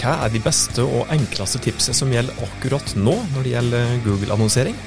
hva er de beste og enkleste tipsene som gjelder akkurat nå når det gjelder Google-annonsering?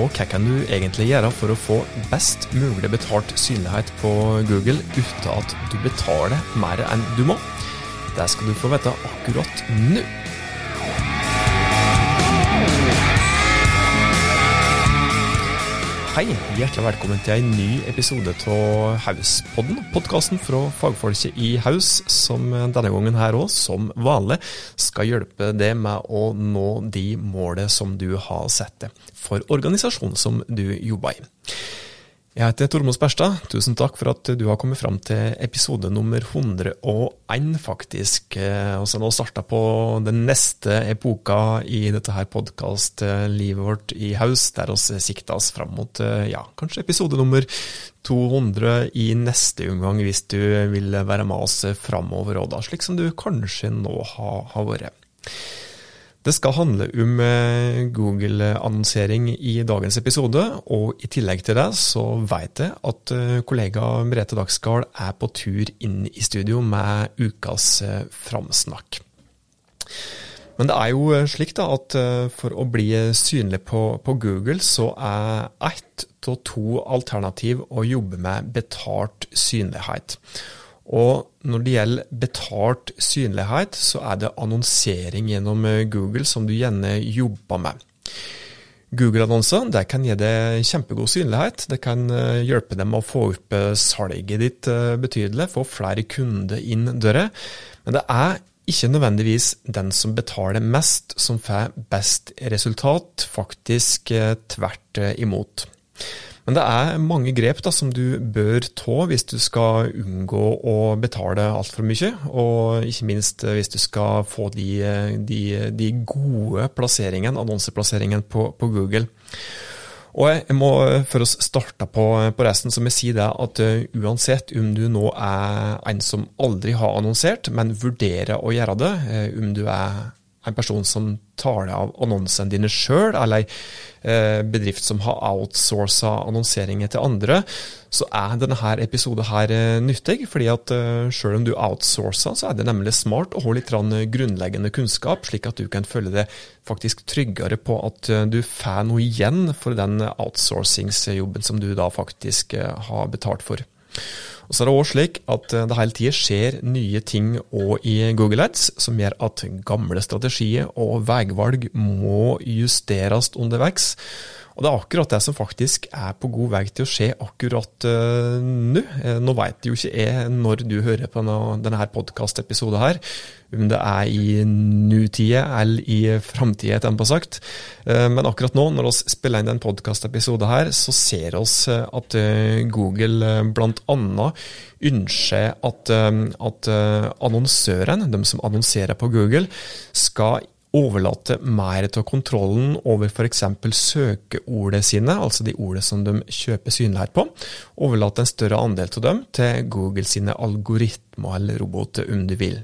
Og hva kan du egentlig gjøre for å få best mulig betalt synlighet på Google uten at du betaler mer enn du må? Det skal du få vite akkurat nå. Hei, hjertelig velkommen til en ny episode av Hauspodden. Podkasten fra fagfolket i Haus, som denne gangen her òg, som vanlig, skal hjelpe deg med å nå de målene som du har satt deg for organisasjonen som du jobber i. Jeg heter Tormod Sperstad. Tusen takk for at du har kommet fram til episode nummer 101, faktisk. Eh, og så nå starta på den neste epoka i dette her podkast-livet vårt i Haus, der oss sikta oss fram mot eh, ja, kanskje episode nummer 200 i neste omgang, hvis du vil være med oss framover òg, slik som du kanskje nå har, har vært. Det skal handle om eh, Google-annonsering i dagens episode, og i tillegg til det så vet jeg at eh, kollega Merete Dagsgaard er på tur inn i studio med ukas eh, framsnakk. Men det er jo slik da at for å bli synlig på, på Google, så er ett av to alternativ å jobbe med betalt synlighet. Og når det gjelder betalt synlighet, så er det annonsering gjennom eh, Google som du gjerne jobber med. Google-annonser kan gi deg kjempegod synlighet. Det kan eh, hjelpe dem å få opp eh, salget ditt betydelig, få flere kunder inn døra. Men det er ikke nødvendigvis den som betaler mest, som får best resultat. Faktisk tvert imot. Men det er mange grep da, som du bør ta hvis du skal unngå å betale altfor mye, og ikke minst eh, hvis du skal få de, eh, de, de gode plasseringene, annonseplasseringene på, på Google. Og jeg må, For oss starte på, på resten, så må jeg si det at uansett om du nå er en som aldri har annonsert, men vurderer å gjøre det, om du er en person som tar av annonsene dine sjøl, eller ei eh, bedrift som har outsourca annonseringer til andre, så er denne episoden her eh, nyttig. fordi at eh, sjøl om du outsourcer, så er det nemlig smart å ha litt grunnleggende kunnskap, slik at du kan føle deg faktisk tryggere på at du får noe igjen for den outsourcingsjobben som du da faktisk har betalt for. Og så er det også slik at eh, det hele tida skjer nye ting òg i Google Ads, som gjør at gamle strategier og veivalg må justeres underveis. Og det er akkurat det som faktisk er på god vei til å skje akkurat uh, nå. Eh, nå vet jo ikke jeg når du hører på denne, denne podkastepisoden her, om det er i nutida eller i framtida, på sagt. Uh, men akkurat nå, når vi spiller inn den podkastepisoden her, så ser vi at uh, Google bl.a. ønsker at, at annonsøren, de som annonserer på Google, skal overlate mer av kontrollen over f.eks. søkeordene sine, altså de ordene som de kjøper synlighet på. Overlate en større andel av dem til Google sine algoritmer eller roboter, om du vil.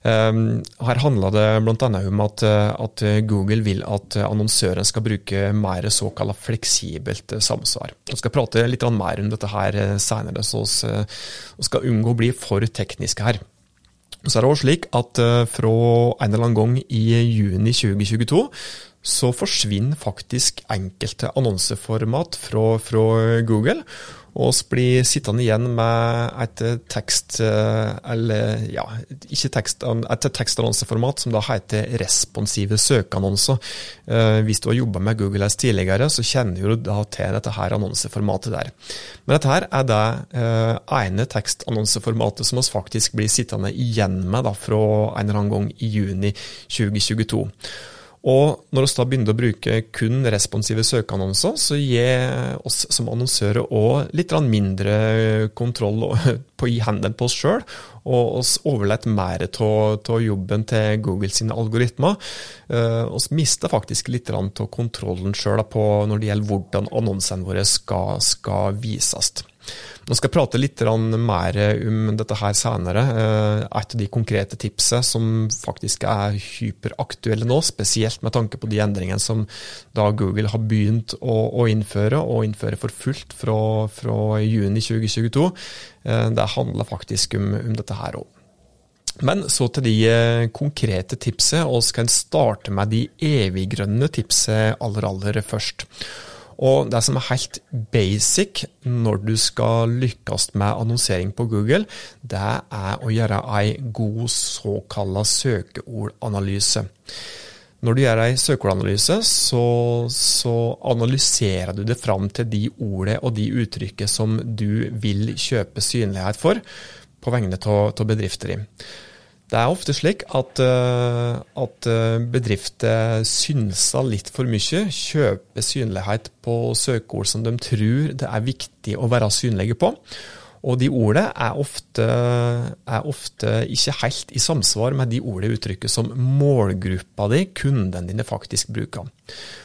Um, her handler det bl.a. om at, at, Google vil at annonsøren skal bruke mer såkalt fleksibelt samsvar. Vi skal prate litt mer om dette her senere, så vi skal unngå å bli for tekniske her. Så er det også slik at eh, fra en eller annen gang i juni 2022 så forsvinner faktisk enkelte annonseformat fra, fra Google. Og vi blir sittende igjen med et tekst, eh, eller ja, ikke tekst, et tekstannonseformat som da heter responsive søkeannonser. Eh, hvis du har jobba med Google Ads tidligere, så kjenner du da til dette her annonseformatet der. Men dette her er det eh, ene tekstannonseformatet som vi faktisk blir sittende igjen med da, fra en eller annen gang i juni 2022. Og når vi da begynner å bruke kun responsive søkeannonser, så gir oss som annonsører òg litt mindre kontroll på, i hendene på oss sjøl, og oss overlater mer av jobben til Google sine algoritmer. Vi oss mister faktisk litt av kontrollen sjøl når det gjelder hvordan annonsene våre skal, skal vises. Nå skal jeg prate litt mer om dette her senere. Eh, et av de konkrete tipsene som faktisk er hyperaktuelle nå, spesielt med tanke på de endringene som da Google har begynt å, innføre, og innføre for fullt fra, fra juni 2022, eh, det handler faktisk om, om dette her òg. Men så til de eh, konkrete tipsene, og skal en starte med de eviggrønne tipsene aller, aller først. Og det som er helt basic når du skal lykkes med annonsering på Google, det er å gjøre ei god såkalla søkeordanalyse. Når du gjør ei søkeordanalyse, så, så, analyserer du det fram til de ordene og de uttrykket som du vil kjøpe synlighet for på vegne av bedrifter. Det er ofte slik at, eh, at eh, bedrifter synser litt for mye, kjøper synlighet på søkeord som de tror det er viktig å være synlige på. Og de ordene er ofte, er ofte ikke helt i samsvar med de ordene uttrykket som målgruppa di, kunden dine, faktisk bruker.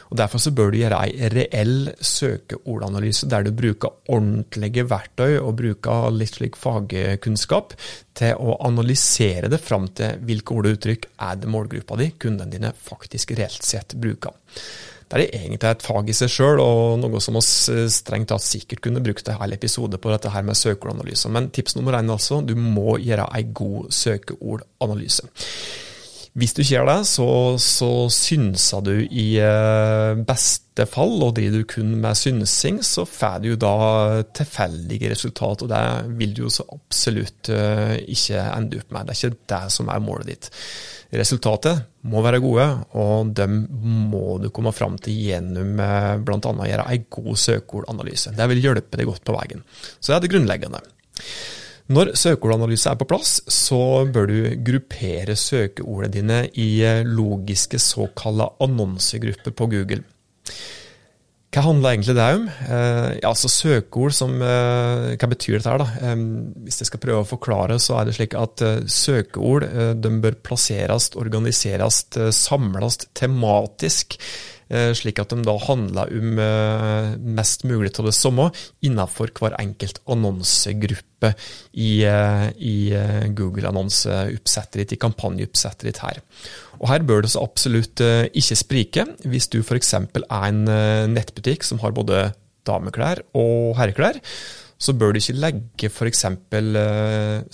Og Derfor så bør du gjøre ei reell søkeordanalyse, der du bruker ordentlige verktøy og bruker litt slik fagkunnskap til å analysere det fram til hvilke ord og uttrykk er det målgruppa di, kundene dine, faktisk reelt sett bruker. Det er egentlig et fag i seg sjøl, og noe som oss eh, strengt tatt sikkert kunne brukt en hel episode på dette her med søkeordanalyse. Men tips nummer én altså, du må gjøre en god søkeordanalyse. Hvis du ikke gjør det, så, så synser du i eh, beste fall, og driver du kun med synsing, så får du da tilfeldige resultat, og det vil du jo så absolutt eh, ikke ende opp med. Det er ikke det som er målet ditt. Resultatet må være gode, og dem må du komme fram til gjennom eh, bl.a. å gjøre en god søkeordanalyse. Det vil hjelpe deg godt på veien. Så det er det grunnleggende. Når søkeordanalyse er på plass, så bør du gruppere søkeordene dine i eh, logiske såkalte annonsegrupper på Google. Hva handler egentlig det om? Eh, ja, altså Søkeord som eh, Hva betyr dette her, da? Hvis jeg skal prøve å forklare, så er det slik at søkeord de bør plasseres, organiseres, samles tematisk slik at de da handler om eh, mest mulig av det samme innenfor hver enkelt annonsegruppe i, eh, i Google-annonseoppsettet ditt, i kampanjeoppsettet ditt her. Og Her bør det så absolutt ikke sprike. Hvis du f.eks. er en nettbutikk som har både dameklær og herreklær, så bør du ikke legge f.eks.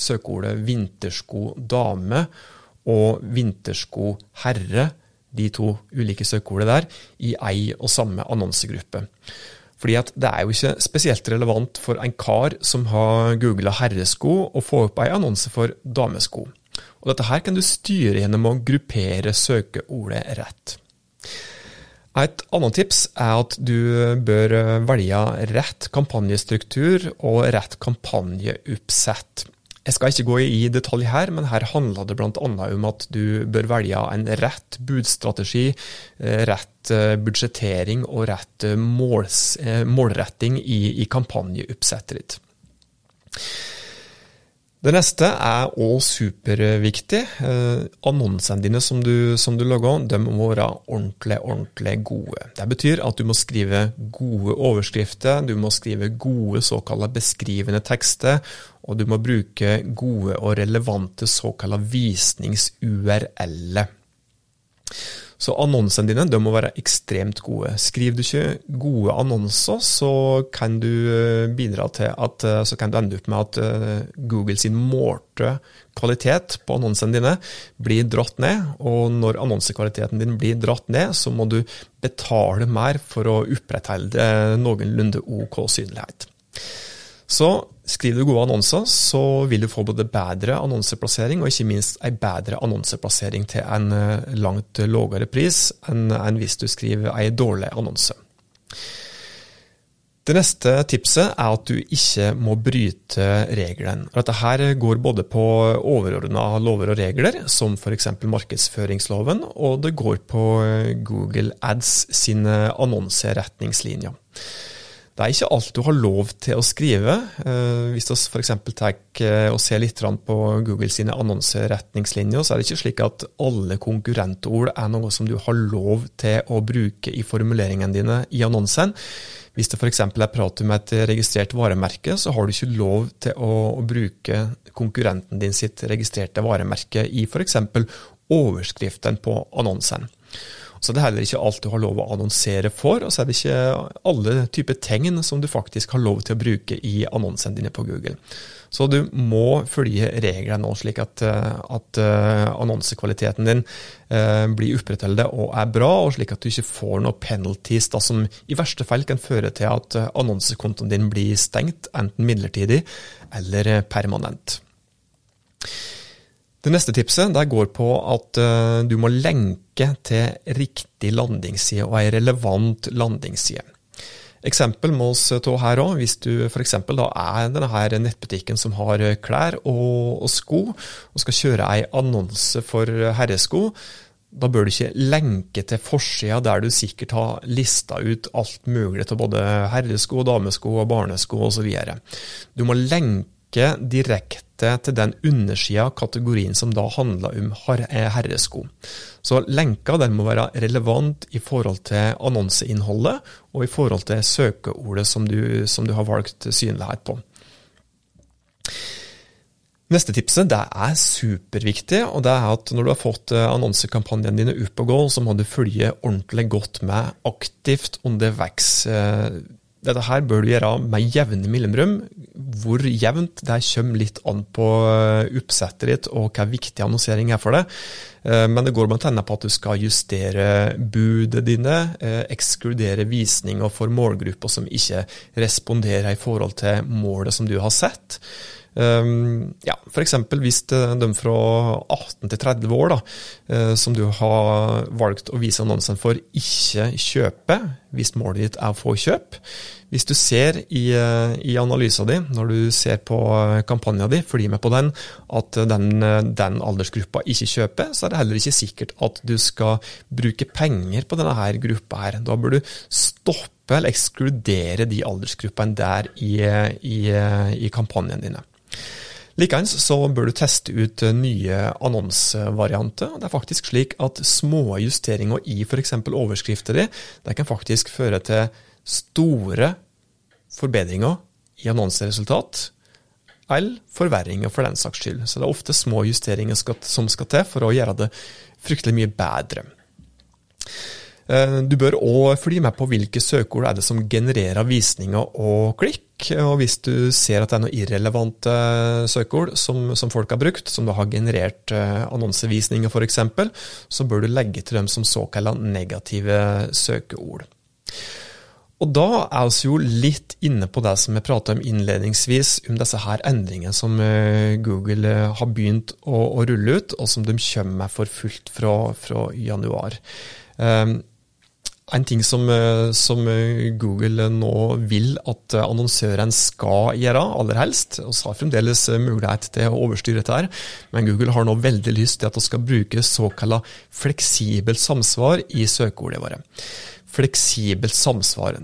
søkeordet vintersko dame og vintersko herre de to ulike søkeordene der, i ei og samme annonsegruppe. Fordi at det er jo ikke spesielt relevant for en kar som har googla herresko, å få opp ei annonse for damesko. Og Dette her kan du styre gjennom å gruppere søkeordet rett. Et annet tips er at du bør velge rett kampanjestruktur og rett kampanjeoppsett. Jeg skal ikke gå i detalj her, men her handler det bl.a. om at du bør velge en rett budstrategi, eh, rett eh, budsjettering og rett eh, måls, målretting i, i kampanjeoppsettet ditt. Det neste er òg superviktig. Eh, annonsene dine som du, som du lager, de må være ordentlig, ordentlig gode. Det betyr at du må skrive gode overskrifter, du må skrive gode såkalte beskrivende tekster, og du må bruke gode og relevante såkalte visnings-URL-er. Så annonsene dine de må være ekstremt gode. Skriver du ikke gode annonser, så kan du eh, bidra til at eh, så kan du ende opp med at eh, Google sin målte kvalitet på annonsene dine blir dratt ned. Og når annonsekvaliteten din blir dratt ned, så må du betale mer for å opprettholde noenlunde OK synlighet. Så skriver du gode annonser, så vil du få både bedre annonseplassering og ikke minst en bedre annonseplassering til en eh, langt lavere pris enn hvis du skriver en dårlig annonse. Det neste tipset er at du ikke må bryte reglene. Dette her går både på overordna lover og regler, som f.eks. markedsføringsloven, og det går på Google Ads sine annonseretningslinjer. Det er ikke alt du har lov til å skrive. Eh, hvis vi f.eks. tar eh, og ser litt på Google sine annonseretningslinjer, så er det ikke slik at alle konkurrentord er noe som du har lov til å bruke i formuleringene dine i annonsen. Hvis det f.eks. er prat om et registrert varemerke, så har du ikke lov til å, bruke konkurrenten din sitt registrerte varemerke i f.eks. overskriften på annonsen. Så det er heller ikke alt du har lov å annonsere for, og så er det ikke alle typer tegn som du faktisk har lov til å bruke i annonsene dine på Google. Så du må følge reglene nå, slik at, eh, at uh, annonsekvaliteten din uh, blir opprettholdt og er bra, og slik at du ikke får noen penalties da, som i verste fall kan føre til at annonsekontoen din blir stengt, enten midlertidig eller permanent. Det neste tipset går på at du må lenke til riktig landingsside og ei relevant landingsside. Eksempel må vi ta her òg. Hvis du f.eks. er denne nettbutikken som har klær og, og sko, og skal kjøre ei annonse for herresko, da bør du ikke lenke til forsida der du sikkert har lista ut alt mulig til både herresko, damesko, og barnesko osv. Du må lenke direkte til den undersida kategorien som da handler om herresko. Så lenka den må være relevant i forhold til annonseinnholdet og i forhold til søkeordet som du, som du har valgt synlighet på. Neste tipset det er superviktig, og det er at når du har fått eh, annonsekampanjene dine opp og gå, så må du følge ordentlig godt med aktivt underveis. Dette her bør du gjøre med jevne mellomrom. Hvor jevnt, det kommer litt an på eh, oppsettet ditt og hva viktig annonsering er for deg. Eh, men det går bl.a. på at du skal justere budet dine, eh, ekskludere visninger for målgrupper som ikke responderer i forhold til målet som du har sett. Um, ja, F.eks. hvis de fra 18 til 30 år da, uh, som du har valgt å vise annonsen for, ikke kjøper, hvis målet ditt er å få kjøp. Hvis du ser i, uh, i analysen din, når du ser på kampanjen din, følg med på den, at den, den, aldersgruppa ikke kjøper, så er det heller ikke sikkert at du skal bruke penger på denne her gruppa. her. Da bør du stoppe eller ekskludere de aldersgruppene der i, i, i kampanjene dine. Likeens så bør du teste ut eh, nye annonsevarianter. Det er faktisk slik at små justeringer i f.eks. overskrifter di, det kan faktisk føre til store forbedringer i annonseresultat, eller forverringer for den saks skyld. Så det er ofte små justeringer som skal til for å gjøre det fryktelig mye bedre. Eh, du bør òg følge med på hvilke søkeord er det som genererer visninger og klikk. Og hvis du ser at det er noen irrelevante søkeord som, som folk har brukt, som da har generert eh, annonsevisninger f.eks., så bør du legge til dem som såkalla negative søkeord. Og da er vi jo litt inne på det som jeg pratet om innledningsvis, om disse her endringene som eh, Google har begynt å, å rulle ut, og som de kommer med for fullt fra, fra januar. Um, en ting som, eh, som, eh, Google nå vil at eh, annonsøren skal gjøre, aller helst, og har fremdeles mulighet til å overstyre dette, her, men Google har nå veldig lyst til at vi skal bruke såkalt fleksibelt samsvar i søkeordene våre fleksibelt samsvar.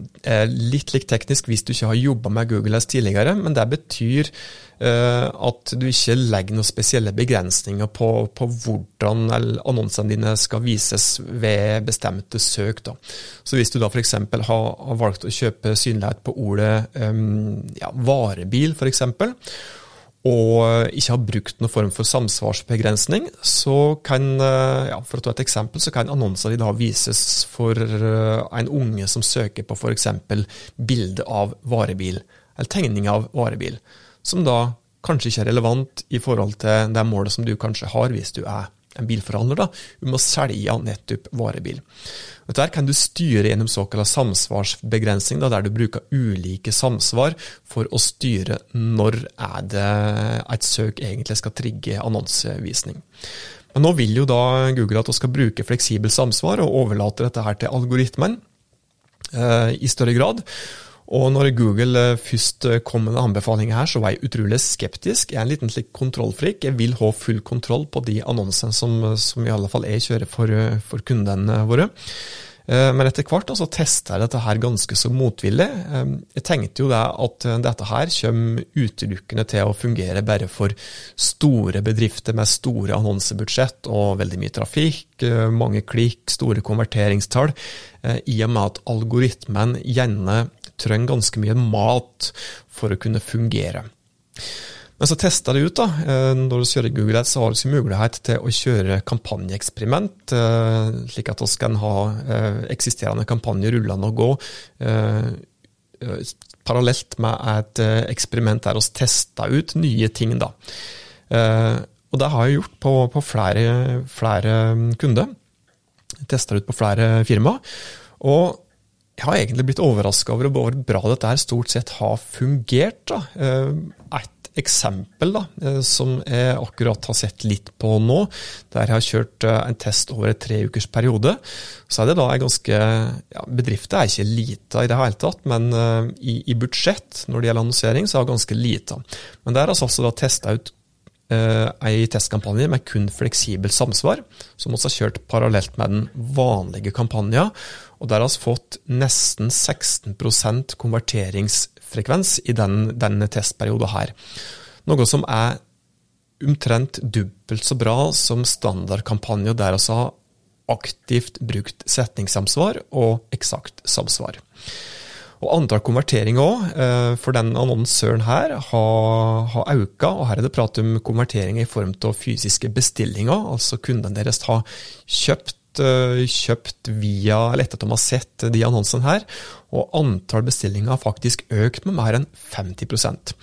Litt likt teknisk hvis du ikke har jobba med Google Ads tidligere, men det betyr uh, at du ikke legger noen spesielle begrensninger på, på hvordan annonsene dine skal vises ved bestemte søk. Da. Så hvis du da f.eks. Har, har valgt å kjøpe synlighet på ordet um, ja, varebil, f.eks., og ikke har brukt noen form for samsvarsbegrensning, så kan eh, ja, for å ta et eksempel, så kan annonser da vises for eh, en unge som søker på f.eks. bilde av varebil, eller tegning av varebil, som da kanskje ikke er relevant i forhold til det målet som du kanskje har hvis du er en bilforhandler, da, om å selge nettopp varebil. Dette kan du styre gjennom såkalt samsvarsbegrensning, da, der du bruker ulike samsvar for å styre når er det et søk egentlig skal trigge annonsevisning. Men nå vil jo da Google at vi skal bruke fleksibel samsvar, og overlater dette her til algoritmen eh, i større grad. Og når Google eh, først eh, kom med anbefalinger her, så var jeg utrolig skeptisk. Jeg er en liten slik kontrollfrik. Jeg vil ha full kontroll på de annonsene som, som i alle fall jeg kjører for, eh, for kundene våre. Men etter hvert så testa jeg dette her ganske så motvillig. Jeg tenkte jo det at dette her kommer utelukkende til å fungere bare for store bedrifter med store annonsebudsjett og veldig mye trafikk, mange klikk, store konverteringstall, i og med at algoritmen gjerne trenger ganske mye mat for å kunne fungere. Men så testa det ut. da, eh, Når du kjører Google Ads, så har du mulighet til å kjøre kampanjeeksperiment, eh, slik at vi kan ha eh, eksisterende kampanjer rullende og gå parallelt med et eksperiment der vi testa ut nye ting. da. Og det har jeg gjort på, på flere, flere kunder. Testa ut på flere firma. Og jeg har egentlig blitt overraska over hvor bra dette her stort sett har fungert. Da. Et eksempel da, eh, som jeg akkurat har sett litt på nå, der jeg har kjørt eh, en test over en tre ukers periode, så er det da en ganske ja, Bedriften er ikke lita i det hele tatt, men i, i, budsjett når det gjelder annonsering, så er det ganske lita. Men der har vi altså da testa ut ei testkampanje med kun fleksibelt samsvar, som vi har kjørt parallelt med den vanlige kampanjen. Og der har vi fått nesten 16% konverteringsfrekvens i den, denne testperioden her. Noe som er omtrent dobbelt så bra som standardkampanjer der vi har aktivt brukt setningssamsvar og eksakt samsvar. Og Antall konverteringer òg, eh, for den annonsøren her, har, har økt. Og her er det prat om konverteringer i form av fysiske bestillinger. Altså kundene deres har kjøpt kjøpt via, eller etter at de har sett de annonsene her, og antall bestillinger har faktisk økt med mer enn 50%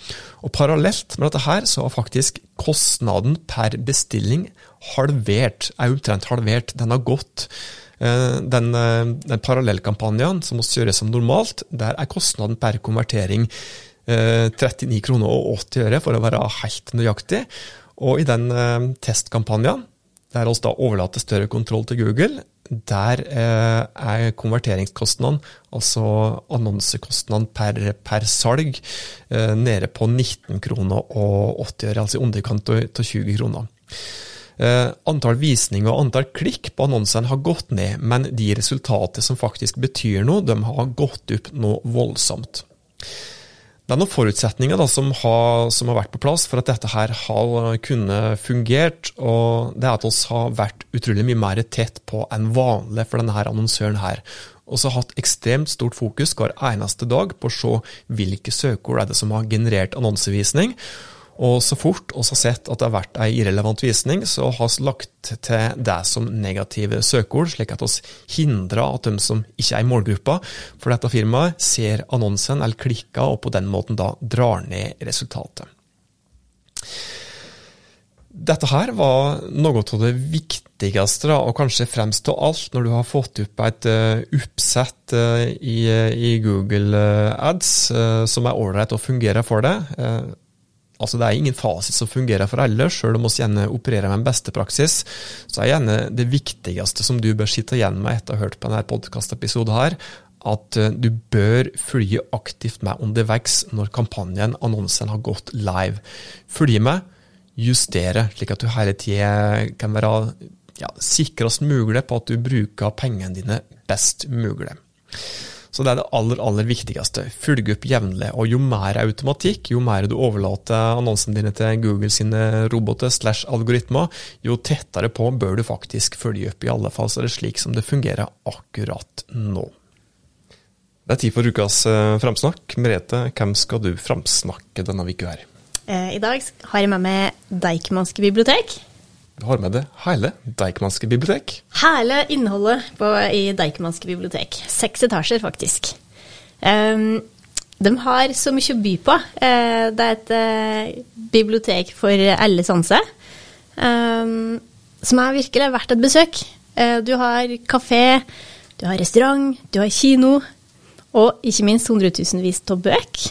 Og Parallelt med dette her, så har faktisk kostnaden per bestilling halvert, er omtrent halvert. Den har gått eh, den, eh, den parallellkampanjen som vi kjører som normalt, der er kostnaden per konvertering 39 kroner og 80 øre, for å være helt nøyaktig. Og i den testkampanjen der oss da overlater større kontroll til Google. Der eh, er konverteringskostnaden, altså annonsekostnaden per, per salg, eh, nede på 19 kroner og 80 øre, altså i underkant av 20 kroner. Eh, antall visninger og antall klikk på annonsene har gått ned, men de resultatene som faktisk betyr noe, de har gått opp noe voldsomt. Det er noen forutsetninger da, som, har, som, har, vært på plass for at dette her har kunne fungert. og Det er at vi har vært utrolig mye mer tett på enn vanlig for denne her annonsøren. her. Og har hatt ekstremt stort fokus hver eneste dag på å se hvilke søkeord er det som har generert annonsevisning. Og så fort vi har sett at det har vært ei irrelevant visning, så har vi lagt til det som negative søkeord, slik at vi hindrer at de som ikke er i målgruppa for dette firmaet, ser annonsen eller klikker, og på den måten da drar ned resultatet. Dette her var noe av det viktigste, og kanskje fremst av alt, når du har fått opp et oppsett uh, i, i, Google Ads uh, som er ålreit og fungerer for deg. Altså Det er ingen fasit som fungerer for alle, selv om vi gjerne opererer med en bestepraksis. Så er gjerne det viktigste som du bør sitte igjen med etter å ha hørt på denne podkastepisoden her, at eh, du bør følge aktivt med underveis når kampanjen, annonsen, har gått live. Følge med, justere, slik at du hele tida kan være ja, sikrest mulig på at du bruker pengene dine best mulig. Så det er det aller, aller viktigste. Følg opp jevnlig. Og jo mer automatikk, jo mer du overlater annonsene dine til Google sine roboter slash algoritmer, jo tettere på bør du faktisk følge opp. I alle fall så er det slik som det fungerer akkurat nå. Det er tid for ukas eh, framsnakk. Merete, hvem skal du framsnakke denne uka her? Eh, I dag har jeg med meg Deichmanske bibliotek. Har med deg hele Deichmanske bibliotek? Hele innholdet på, i Deichmanske bibliotek. Seks etasjer, faktisk. Um, de har så mye å by på. Uh, det er et uh, bibliotek for alle sanser, um, som er virkelig verdt et besøk. Uh, du har kafé, du har restaurant, du har kino, og ikke minst hundretusenvis av bøker.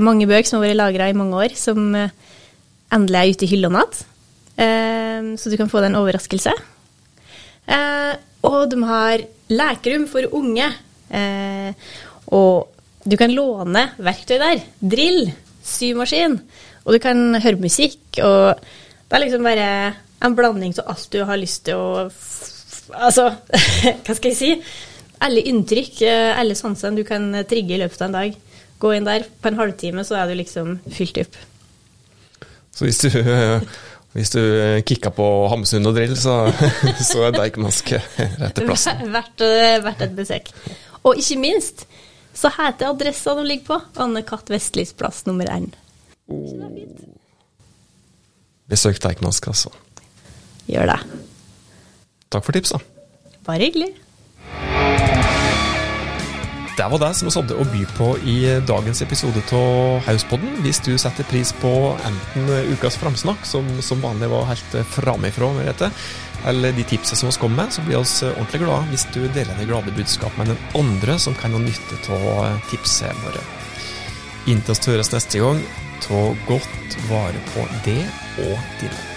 mange bøker som har vært lagra i mange år, som endelig er ute i hyllene igjen. Ehm, så du kan få deg en overraskelse. Ehm, og de har lekerom for unge. Ehm, og du kan låne verktøy der. Drill, symaskin. Og du kan høre musikk. Og det er liksom bare en blanding av alt du har lyst til å Altså, hva skal jeg si? Alle inntrykk, alle sansene du kan trigge i løpet av en dag. Gå inn der, på en halvtime så er du liksom fylt opp. Så hvis du hvis du kikka kikker på Hamsun og drill, så, så er Deichmanske til plassen. Verdt, eh, verdt et besøk. Og ikke minst så heter adressa de ligger på, Anne Katt Vestlis plass nummer én. Oh. Besøk Deichmansk, altså. Gjør det. Takk for tipsa. Bare hyggelig. Det var det som vi hadde å by på i dagens episode av Hauspodden. Hvis du setter pris på enten ukas framsnakk, som som vanlig var helt framifrå, eller de tipsene som vi kom med, så blir vi ordentlig glade hvis du deler det glade budskap med den andre som kan ha nytte av tipsene våre. Inntil vi høres neste gang, ta godt vare på det og dine.